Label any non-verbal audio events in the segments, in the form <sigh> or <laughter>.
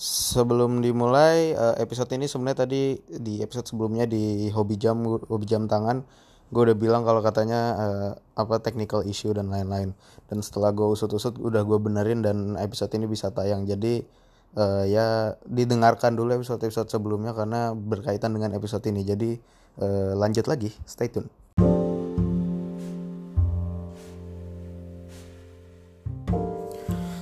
Sebelum dimulai uh, episode ini sebenarnya tadi di episode sebelumnya di hobi jam hobi jam tangan gue udah bilang kalau katanya uh, apa technical issue dan lain-lain. Dan setelah gue usut-usut udah gue benerin dan episode ini bisa tayang. Jadi uh, ya didengarkan dulu episode-episode sebelumnya karena berkaitan dengan episode ini. Jadi uh, lanjut lagi. Stay tune.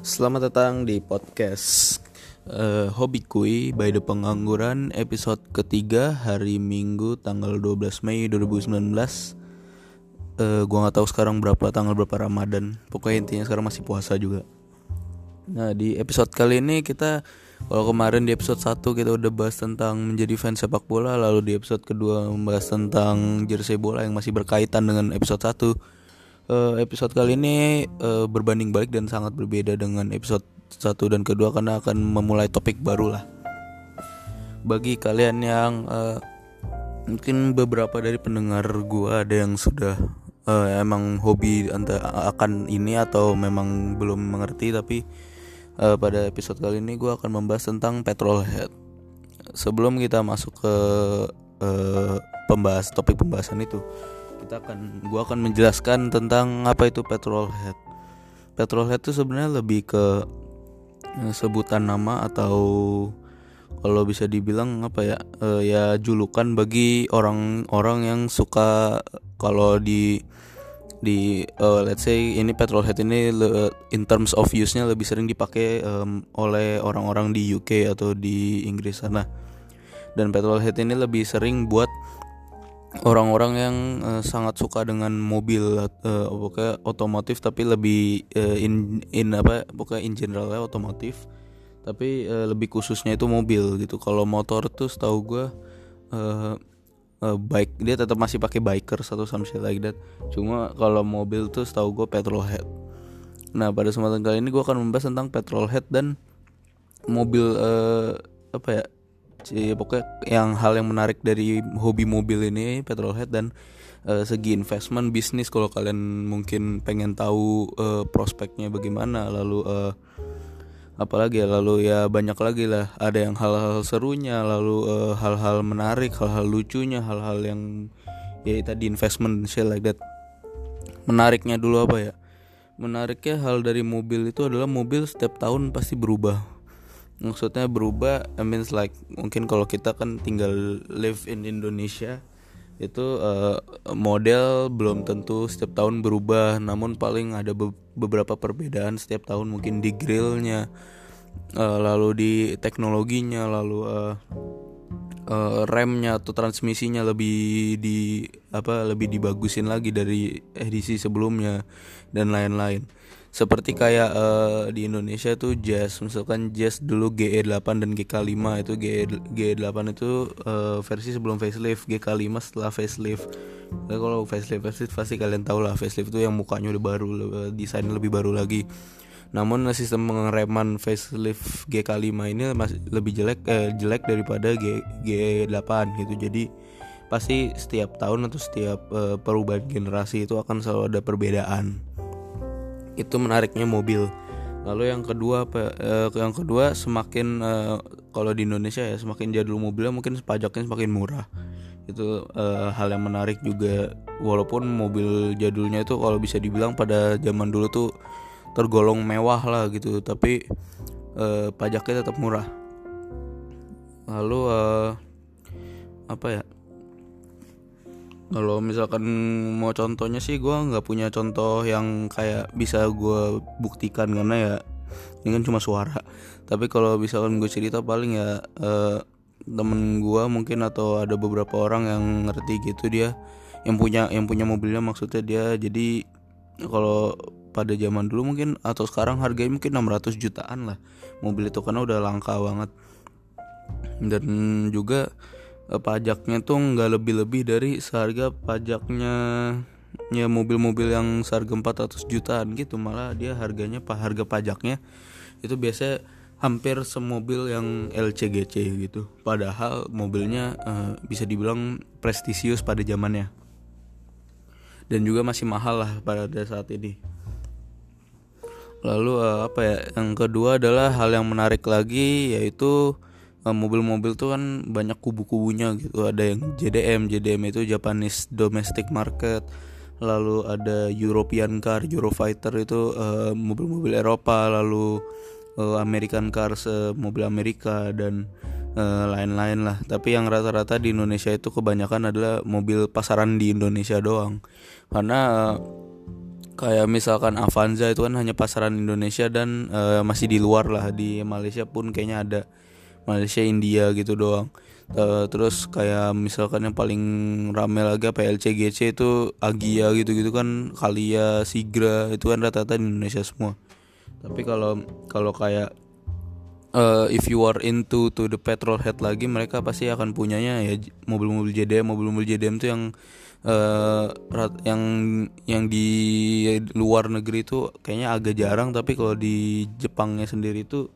Selamat datang di podcast uh, Hobi Kui by The Pengangguran episode ketiga hari Minggu tanggal 12 Mei 2019 uh, Gua nggak tahu sekarang berapa tanggal berapa Ramadan. Pokoknya intinya sekarang masih puasa juga. Nah di episode kali ini kita Kalau kemarin di episode 1 kita udah bahas tentang menjadi fans sepak bola Lalu di episode kedua membahas tentang jersey bola yang masih berkaitan dengan episode 1 uh, episode kali ini berbanding balik dan sangat berbeda dengan episode satu dan kedua karena akan memulai topik baru lah. Bagi kalian yang uh, mungkin beberapa dari pendengar gua ada yang sudah uh, emang hobi antara akan ini atau memang belum mengerti tapi uh, pada episode kali ini gua akan membahas tentang petrolhead. Sebelum kita masuk ke uh, pembahas topik pembahasan itu, kita akan gua akan menjelaskan tentang apa itu petrolhead. Petrolhead itu sebenarnya lebih ke sebutan nama atau kalau bisa dibilang apa ya uh, ya julukan bagi orang-orang yang suka kalau di di uh, let's say ini petrolhead ini le, in terms of use-nya lebih sering dipakai um, oleh orang-orang di UK atau di Inggris sana. Dan petrolhead ini lebih sering buat orang-orang yang uh, sangat suka dengan mobil uh, pokoknya otomotif tapi lebih uh, in in apa pokoknya in general ya otomotif tapi uh, lebih khususnya itu mobil gitu. Kalau motor tuh setahu gue uh, uh, bike dia tetap masih pakai biker satu something like that. Cuma kalau mobil tuh setahu gue petrolhead. Nah pada kesempatan kali ini gue akan membahas tentang petrolhead dan mobil uh, apa ya ya pokoknya yang hal yang menarik dari hobi mobil ini petrolhead dan uh, segi investment bisnis kalau kalian mungkin pengen tahu uh, prospeknya bagaimana lalu uh, apalagi ya lalu ya banyak lagi lah. Ada yang hal-hal serunya lalu hal-hal uh, menarik hal-hal lucunya hal-hal yang ya tadi investment shit like that. Menariknya dulu apa ya? Menariknya hal dari mobil itu adalah mobil setiap tahun pasti berubah maksudnya berubah I means like mungkin kalau kita kan tinggal live in Indonesia itu uh, model belum tentu setiap tahun berubah. Namun paling ada be beberapa perbedaan setiap tahun mungkin di grillnya uh, lalu di teknologinya lalu uh, uh, remnya atau transmisinya lebih di apa lebih dibagusin lagi dari edisi sebelumnya dan lain-lain seperti kayak uh, di Indonesia tuh Jazz misalkan Jazz dulu GE8 dan GK5 itu GE GE8 itu uh, versi sebelum facelift GK5 setelah facelift. Nah, kalau facelift facelift pasti kalian tahu lah facelift itu yang mukanya udah baru desain lebih baru lagi. Namun sistem pengereman facelift GK5 ini masih lebih jelek eh, jelek daripada G, G8 gitu. Jadi pasti setiap tahun atau setiap uh, perubahan generasi itu akan selalu ada perbedaan itu menariknya mobil. Lalu yang kedua apa uh, yang kedua semakin uh, kalau di Indonesia ya semakin jadul mobilnya mungkin pajaknya semakin murah. Itu uh, hal yang menarik juga. Walaupun mobil jadulnya itu kalau bisa dibilang pada zaman dulu tuh tergolong mewah lah gitu tapi uh, pajaknya tetap murah. Lalu uh, apa ya kalau misalkan mau contohnya sih gue nggak punya contoh yang kayak bisa gue buktikan karena ya ini kan cuma suara. Tapi kalau misalkan gue cerita paling ya uh, temen gue mungkin atau ada beberapa orang yang ngerti gitu dia yang punya yang punya mobilnya maksudnya dia. Jadi kalau pada zaman dulu mungkin atau sekarang harganya mungkin 600 jutaan lah mobil itu karena udah langka banget. Dan juga pajaknya tuh nggak lebih-lebih dari seharga pajaknya ya mobil-mobil yang seharga 400 jutaan gitu. Malah dia harganya harga pajaknya itu biasa hampir semobil yang LCGC gitu. Padahal mobilnya uh, bisa dibilang prestisius pada zamannya. Dan juga masih mahal lah pada saat ini. Lalu uh, apa ya yang kedua adalah hal yang menarik lagi yaitu mobil-mobil tuh kan banyak kubu-kubunya gitu. Ada yang JDM JDM itu Japanese Domestic Market. Lalu ada European Car Eurofighter itu mobil-mobil uh, Eropa. Lalu uh, American Cars uh, mobil Amerika dan lain-lain uh, lah. Tapi yang rata-rata di Indonesia itu kebanyakan adalah mobil pasaran di Indonesia doang. Karena uh, kayak misalkan Avanza itu kan hanya pasaran Indonesia dan uh, masih di luar lah. Di Malaysia pun kayaknya ada Malaysia India gitu doang. Uh, terus kayak misalkan yang paling rame lagi apa LCGC itu Agia gitu-gitu kan Kalia Sigra itu kan rata-rata di Indonesia semua. Tapi kalau kalau kayak uh, if you are into to the petrol head lagi mereka pasti akan punyanya ya mobil-mobil JDM mobil-mobil JDM tuh yang uh, yang yang di luar negeri itu kayaknya agak jarang. Tapi kalau di Jepangnya sendiri itu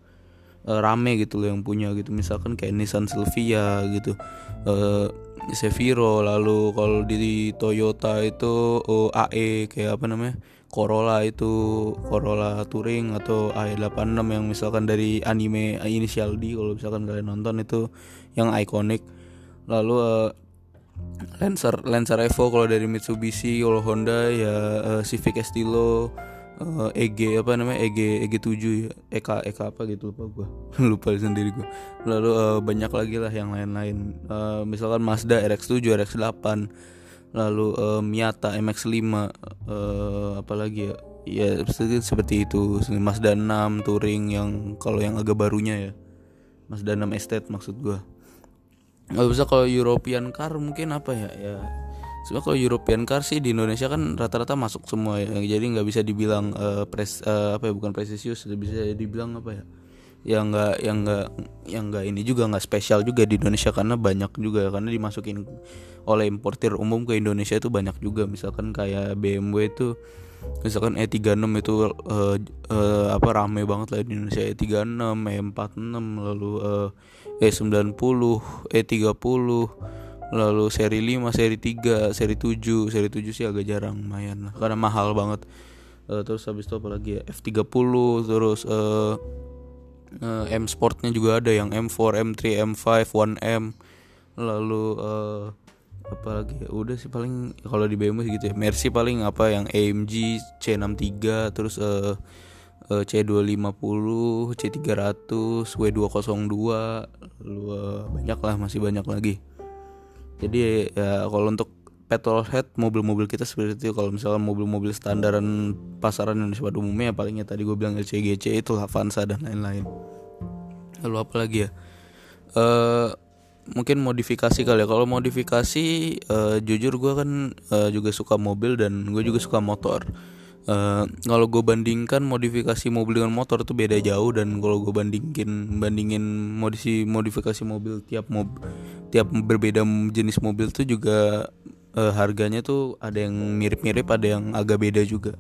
uh, rame gitu loh yang punya gitu. Misalkan kayak Nissan Silvia gitu uh, Seviro lalu kalau di Toyota itu uh, AE kayak apa namanya Corolla itu Corolla Touring atau AE86 yang misalkan dari anime inisial D kalau misalkan kalian nonton itu yang ikonik. Lalu uh, Lancer Lancer Evo kalau dari Mitsubishi kalau Honda ya uh, Civic Estilo uh, EG apa namanya EG EG 7 ya. EK EK apa gitu lupa gua. <laughs> Lupa sendiri gua. Lalu uh, banyak lagi lah yang lain-lain. Uh, misalkan Mazda RX7 RX8 lalu uh, Miata MX5 uh, apalagi ya? Ya seperti itu. Mazda 6 Touring yang kalau yang agak barunya ya. Mazda 6 Estate maksud gue nggak bisa kalau European car mungkin apa ya? Ya Sebenarnya kalau European car sih di Indonesia kan rata-rata masuk semua ya. Jadi nggak bisa dibilang uh, pres uh, apa ya bukan presisius, bisa dibilang apa ya? yang nggak yang nggak yang nggak ini juga nggak spesial juga di Indonesia karena banyak juga karena dimasukin oleh importir umum ke Indonesia itu banyak juga misalkan kayak BMW itu misalkan E36 itu uh, uh, apa rame banget lah di Indonesia E36, E46 lalu uh, E90, E30 lalu seri 5, seri 3, seri 7, seri 7 sih agak jarang lumayan lah karena mahal banget. Uh, terus habis itu apa lagi ya? F30 terus uh, uh, M Sportnya juga ada yang M4, M3, M5, 1M lalu uh, apa lagi ya? Udah sih paling kalau di BMW gitu ya. Mercy paling apa yang AMG C63 terus uh, C250 C300 W202 lalu uh, banyak lah masih banyak lagi jadi ya kalau untuk petrolhead mobil-mobil kita seperti itu. Kalau misalnya mobil-mobil standaran pasaran Indonesia pada umumnya palingnya tadi gue bilang LCGC itu Avanza dan lain-lain. Lalu apa lagi ya? Uh, mungkin modifikasi kali ya. Kalau modifikasi uh, jujur gue kan uh, juga suka mobil dan gue juga suka motor Uh, kalau gue bandingkan modifikasi mobil dengan motor itu beda jauh dan kalau gue bandingin bandingin modisi modifikasi mobil tiap mob tiap berbeda jenis mobil tuh juga uh, harganya tuh ada yang mirip-mirip ada yang agak beda juga.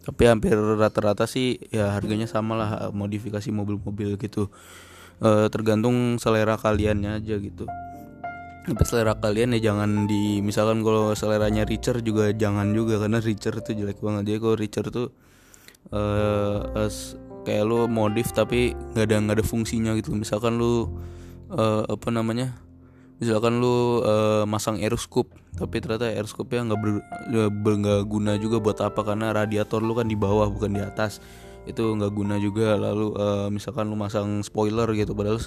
Tapi hampir rata-rata sih ya harganya sama lah modifikasi mobil-mobil gitu. Uh, tergantung selera kaliannya aja gitu tapi selera kalian ya jangan di misalkan kalau seleranya Richard juga jangan juga karena Richard tuh jelek banget. Dia kalau Richard tuh uh, kayak lu modif tapi nggak ada nggak ada fungsinya gitu. Misalkan lu uh, apa namanya misalkan lu uh, masang aeroscope tapi ternyata aeroscope-nya nggak ber, nggak guna juga buat apa? Karena radiator lu kan di bawah bukan di atas itu nggak guna juga lalu uh, misalkan lu masang spoiler gitu padahal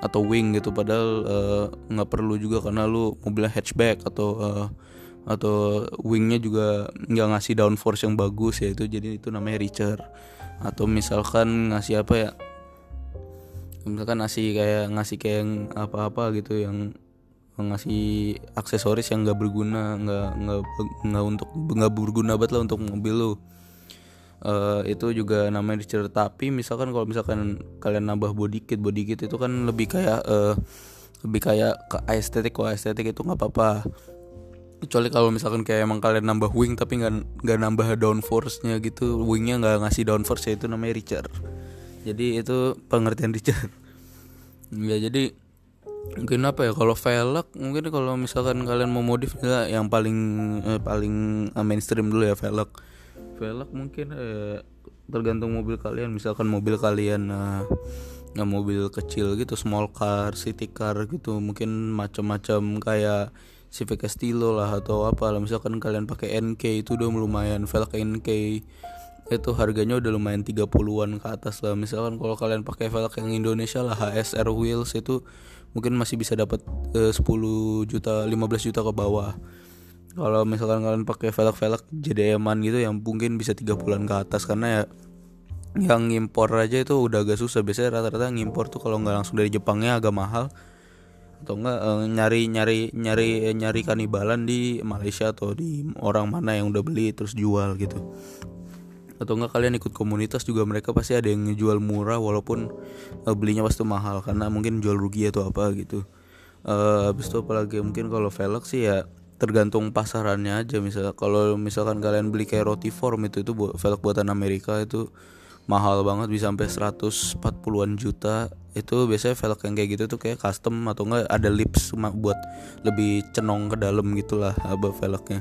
atau wing gitu padahal nggak uh, perlu juga karena lu mobilnya hatchback atau uh, atau wingnya juga nggak ngasih downforce yang bagus ya itu jadi itu namanya richer atau misalkan ngasih apa ya misalkan ngasih kayak ngasih kayak apa-apa gitu yang ngasih aksesoris yang nggak berguna nggak nggak nggak untuk nggak berguna banget lah untuk mobil lo uh, itu juga namanya dicer tapi misalkan kalau misalkan kalian nambah body kit body kit itu kan lebih kayak uh, lebih kayak ke estetik kok estetik itu nggak apa-apa. Kecuali kalau misalkan kayak emang kalian nambah wing tapi nggak nggak nambah downforce nya gitu. Wingnya nggak ngasih downforce ya itu namanya richer jadi itu pengertian richer ya jadi mungkin apa ya kalau velg mungkin kalau misalkan kalian mau modif ya yang paling eh, paling mainstream dulu ya velg velg mungkin eh, tergantung mobil kalian. Misalkan mobil kalian uh, nggak mobil kecil gitu small car city car gitu mungkin macam-macam kayak Civic Estilo lah atau apa lah misalkan kalian pakai NK itu udah lumayan velg NK itu harganya udah lumayan 30-an ke atas lah. Misalkan kalau kalian pakai velg yang Indonesia lah HSR wheels itu mungkin masih bisa dapat uh, 10 juta 15 juta ke bawah kalau misalkan kalian pakai velg-velg JDM-an gitu yang mungkin bisa tiga bulan ke atas karena ya yang ngimpor aja itu udah agak susah. Biasanya rata-rata ngimpor tuh kalau nggak langsung dari Jepangnya agak mahal. Atau enggak eh, nyari nyari nyari eh, nyari kanibalan di Malaysia atau di orang mana yang udah beli terus jual gitu. Atau enggak kalian ikut komunitas juga mereka pasti ada yang ngejual murah walaupun uh, belinya pasti mahal. Karena mungkin jual rugi atau apa gitu. Uh, habis itu apalagi mungkin kalau velg sih ya tergantung pasarannya aja. Misal kalau misalkan kalian beli kayak roti form itu itu velg buatan Amerika itu mahal banget bisa sampai 140-an juta. Itu biasanya velg yang kayak gitu tuh kayak custom atau enggak ada lips buat lebih cenong ke dalam gitulah apa velgnya.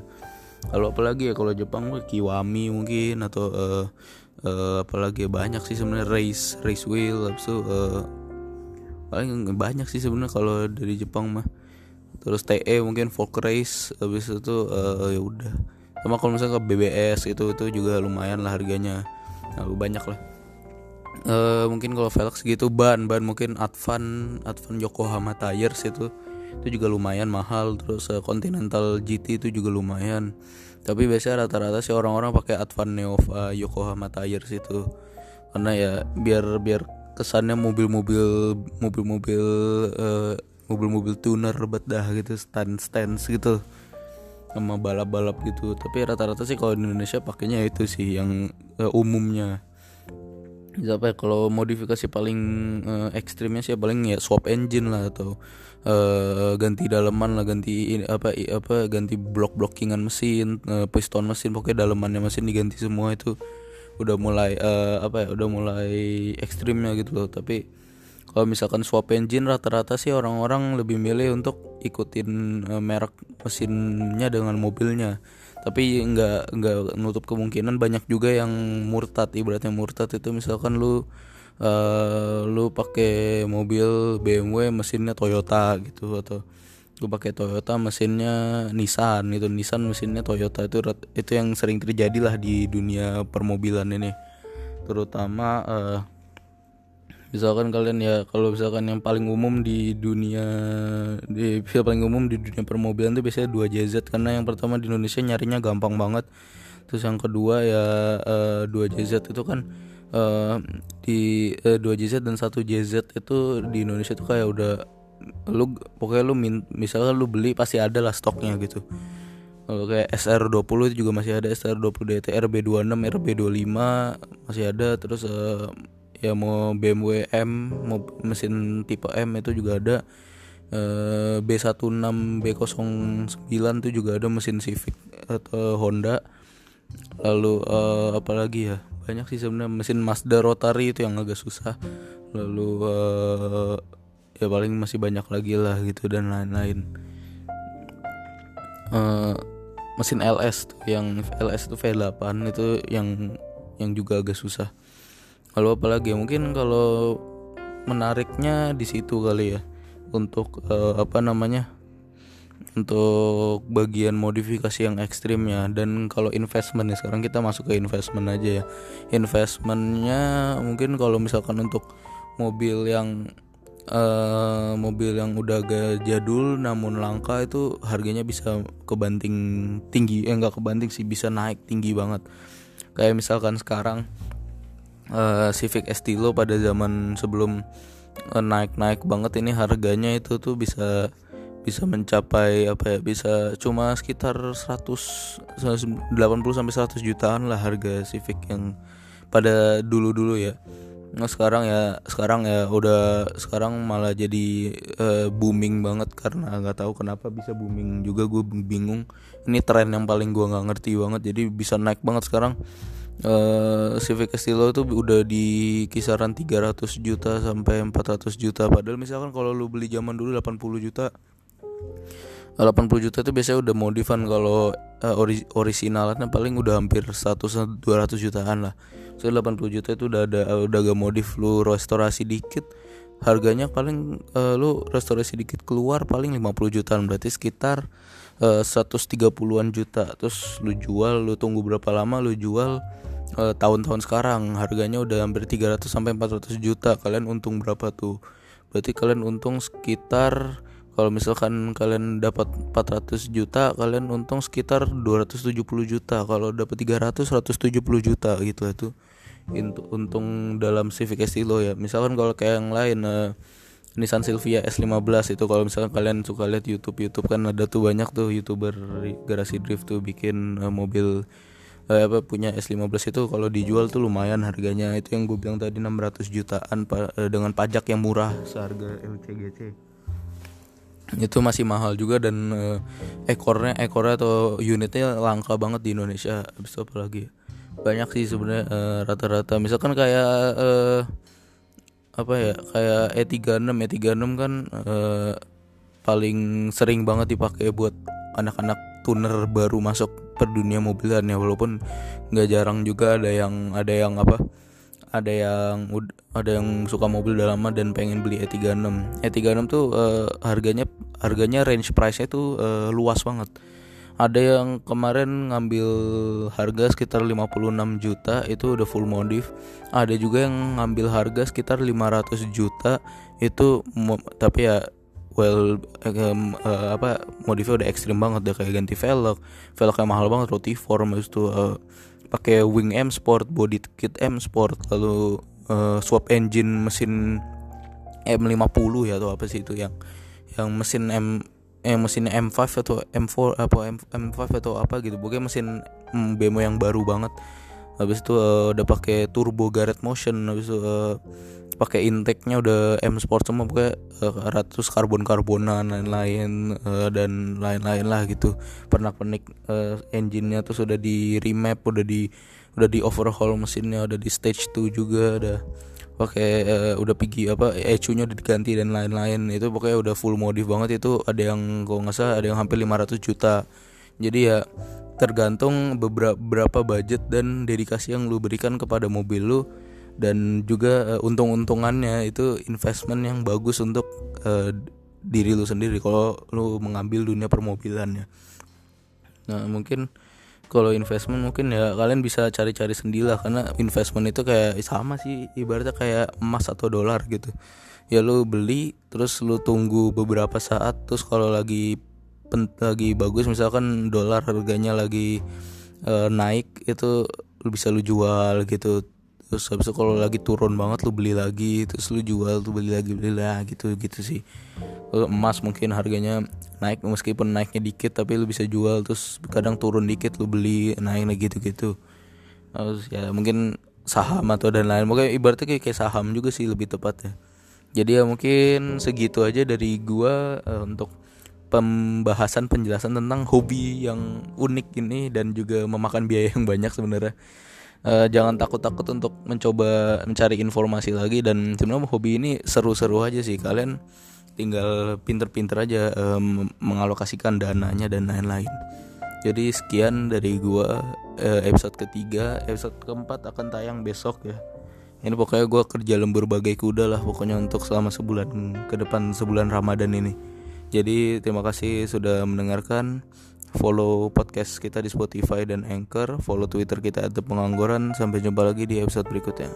Kalau apalagi ya kalau Jepang Kiwami mungkin atau uh, uh, apalagi ya banyak sih sebenarnya race race wheel habis itu uh, paling banyak sih sebenarnya kalau dari Jepang mah terus TE mungkin race habis itu uh, ya udah. Sama kalau misalnya ke BBS itu itu juga lumayan lah harganya. Nah, banyak lah. Uh, mungkin kalau velg gitu ban ban mungkin Advan Advan Yokohama Tires itu itu juga lumayan mahal. Terus uh, Continental GT itu juga lumayan. Tapi biasanya rata-rata sih orang-orang pakai Advan Neova Yokohama Tires itu. Karena ya biar biar kesannya mobil-mobil mobil-mobil uh, mobil-mobil tuner bet dah gitu stand stand gitu. Sama balap-balap gitu. Tapi rata-rata sih kalau di Indonesia pakainya itu sih yang uh, umumnya. Siapa ya kalau modifikasi paling uh, ekstrimnya sih paling ya swap engine lah atau uh, ganti daleman lah ganti apa apa ganti blok blockingan mesin uh, piston mesin pokoknya dalemannya mesin diganti semua itu. Udah mulai uh, apa ya udah mulai ekstrimnya gitu loh. Tapi kalau misalkan swap engine rata-rata sih orang-orang lebih milih untuk ikutin uh, merek mesinnya dengan mobilnya. Tapi nggak nggak nutup kemungkinan banyak juga yang murtad ibaratnya murtad itu misalkan lu uh, lu pakai mobil BMW mesinnya Toyota gitu atau lu pakai Toyota mesinnya Nissan itu Nissan mesinnya Toyota itu itu yang sering terjadi lah di dunia permobilan ini. Terutama uh, misalkan kalian ya kalau misalkan yang paling umum di dunia di yang paling umum di dunia permobilan itu biasanya dua JZ karena yang pertama di Indonesia nyarinya gampang banget. Terus yang kedua ya uh, dua JZ itu kan uh, di uh, dua JZ dan satu JZ itu di Indonesia itu kayak udah lu pokoknya lu min, misalnya lu beli pasti ada lah stoknya gitu. Kalau kayak SR20 itu juga masih ada SR20 DT RB26 RB25 masih ada. Terus uh, ya mau BMW M mau mesin tipe M itu juga ada. Uh, B16 B09 itu juga ada mesin Civic atau Honda. Lalu uh, apa lagi ya? Banyak sih sebenarnya mesin Mazda rotary itu yang agak susah. Lalu uh, ya paling masih banyak lagi lah gitu dan lain-lain. Uh, mesin LS tuh yang LS itu V8 itu yang yang juga agak susah Lalu apalagi mungkin kalau menariknya di situ kali ya. Untuk uh, apa namanya? Untuk bagian modifikasi yang ekstrimnya. Dan kalau investment ya sekarang kita masuk ke investment aja ya. Investmentnya mungkin kalau misalkan untuk mobil yang uh, mobil yang udah agak jadul namun langka itu harganya bisa kebanting tinggi. Eh enggak kebanting sih bisa naik tinggi banget. Kayak misalkan sekarang uh, Civic Estilo pada zaman sebelum uh, naik-naik banget ini harganya itu tuh bisa bisa mencapai apa ya bisa cuma sekitar 100 80 sampai 100 jutaan lah harga Civic yang pada dulu-dulu ya. Nah sekarang ya sekarang ya udah sekarang malah jadi uh, booming banget karena nggak tahu kenapa bisa booming juga gue bingung. Ini tren yang paling gue nggak ngerti banget jadi bisa naik banget sekarang uh, Civic Estilo itu udah di kisaran 300 juta sampai 400 juta. Padahal misalkan kalau lu beli zaman dulu 80 juta. 80 juta itu biasanya udah modifan kalau uh, ori originalnya paling udah hampir 100 200 jutaan lah. So 80 juta itu udah ada udah gak modif. Lu restorasi dikit harganya paling uh, lu restorasi dikit keluar paling 50 jutaan. Berarti sekitar uh, 130-an juta. Terus lu jual lu tunggu berapa lama lu jual tahun-tahun uh, sekarang harganya udah hampir 300 sampai 400 juta. Kalian untung berapa tuh? Berarti kalian untung sekitar kalau misalkan kalian dapat 400 juta kalian untung sekitar 270 juta kalau dapat 300 170 juta gitu itu untung dalam Civic Estilo ya misalkan kalau kayak yang lain uh, Nissan Silvia S15 itu. Kalau misalkan kalian suka lihat YouTube YouTube kan ada tuh banyak tuh youtuber garasi drift tuh bikin uh, mobil uh, apa punya S15 itu. Kalau dijual tuh lumayan harganya. Itu yang gue bilang tadi 600 jutaan pa, uh, dengan pajak yang murah seharga LCGC itu masih mahal juga dan uh, ekornya ekornya atau unitnya langka banget di Indonesia. Habis itu apa lagi banyak sih sebenarnya rata-rata. Misalkan kayak uh, apa ya kayak E36 E36 kan uh, paling sering banget dipakai buat anak-anak tuner baru masuk per dunia mobilan ya walaupun nggak jarang juga ada yang ada yang apa ada yang ada yang suka mobil udah lama dan pengen beli E36. E36 tuh uh, harganya harganya range price-nya tuh uh, luas banget. Ada yang kemarin ngambil harga sekitar 56 juta itu udah full modif. Ada juga yang ngambil harga sekitar 500 juta itu tapi ya well um, uh, apa modifnya udah ekstrim banget udah kayak ganti velg velgnya mahal banget roti form itu uh, pakai wing M Sport, body kit M Sport, lalu uh, swap engine mesin M50 ya atau apa sih itu yang yang mesin M eh mesin M5 atau M4 apa M, M5 atau apa gitu. Pokoknya mesin mm, BMW yang baru banget. Habis itu uh, udah pakai turbo Garrett Motion, habis itu uh, pakai intake-nya udah M Sport semua pokoknya uh, ratus karbon karbonan lain-lain uh, dan lain-lain lah gitu pernah pernik uh, engine-nya tuh sudah di remap udah di udah di overhaul mesinnya udah di stage 2 juga udah pakai uh, udah pergi apa ECU-nya udah diganti dan lain-lain. Itu pokoknya udah full modif banget. Itu ada yang kalau nggak salah ada yang hampir 500 juta. Jadi ya tergantung beberapa budget dan dedikasi yang lu berikan kepada mobil lu. Dan juga uh, untung-untungannya itu investment yang bagus untuk uh, diri lu sendiri kalau lu mengambil dunia permobilannya. Nah mungkin kalau investment mungkin ya kalian bisa cari-cari sendiri lah karena investment itu kayak sama sih ibaratnya kayak emas atau dolar gitu. Ya lu beli terus lu tunggu beberapa saat terus kalau lagi pen, lagi bagus misalkan dolar harganya lagi uh, naik itu lu bisa lu jual gitu terus habis itu kalau lagi turun banget lu beli lagi terus lu jual tuh beli lagi beli lagi gitu gitu sih. Kalau emas mungkin harganya naik meskipun naiknya dikit tapi lu bisa jual terus kadang turun dikit lu beli naik lagi gitu gitu terus ya mungkin saham atau dan lain mungkin ibaratnya kayak, kayak saham juga sih lebih tepat ya jadi ya mungkin segitu aja dari gua uh, untuk pembahasan penjelasan tentang hobi yang unik ini dan juga memakan biaya yang banyak sebenarnya uh, jangan takut-takut untuk mencoba mencari informasi lagi dan sebenarnya hobi ini seru-seru aja sih. Kalian tinggal pinter-pinter aja um, mengalokasikan dananya dan lain-lain. Jadi sekian dari gua uh, episode ketiga. Episode keempat akan tayang besok ya. Ini pokoknya gua kerja lembur bagai kuda lah pokoknya untuk selama sebulan ke depan sebulan Ramadan ini. Jadi terima kasih sudah mendengarkan follow podcast kita di Spotify dan Anchor, follow Twitter kita @pengangguran. Sampai jumpa lagi di episode berikutnya.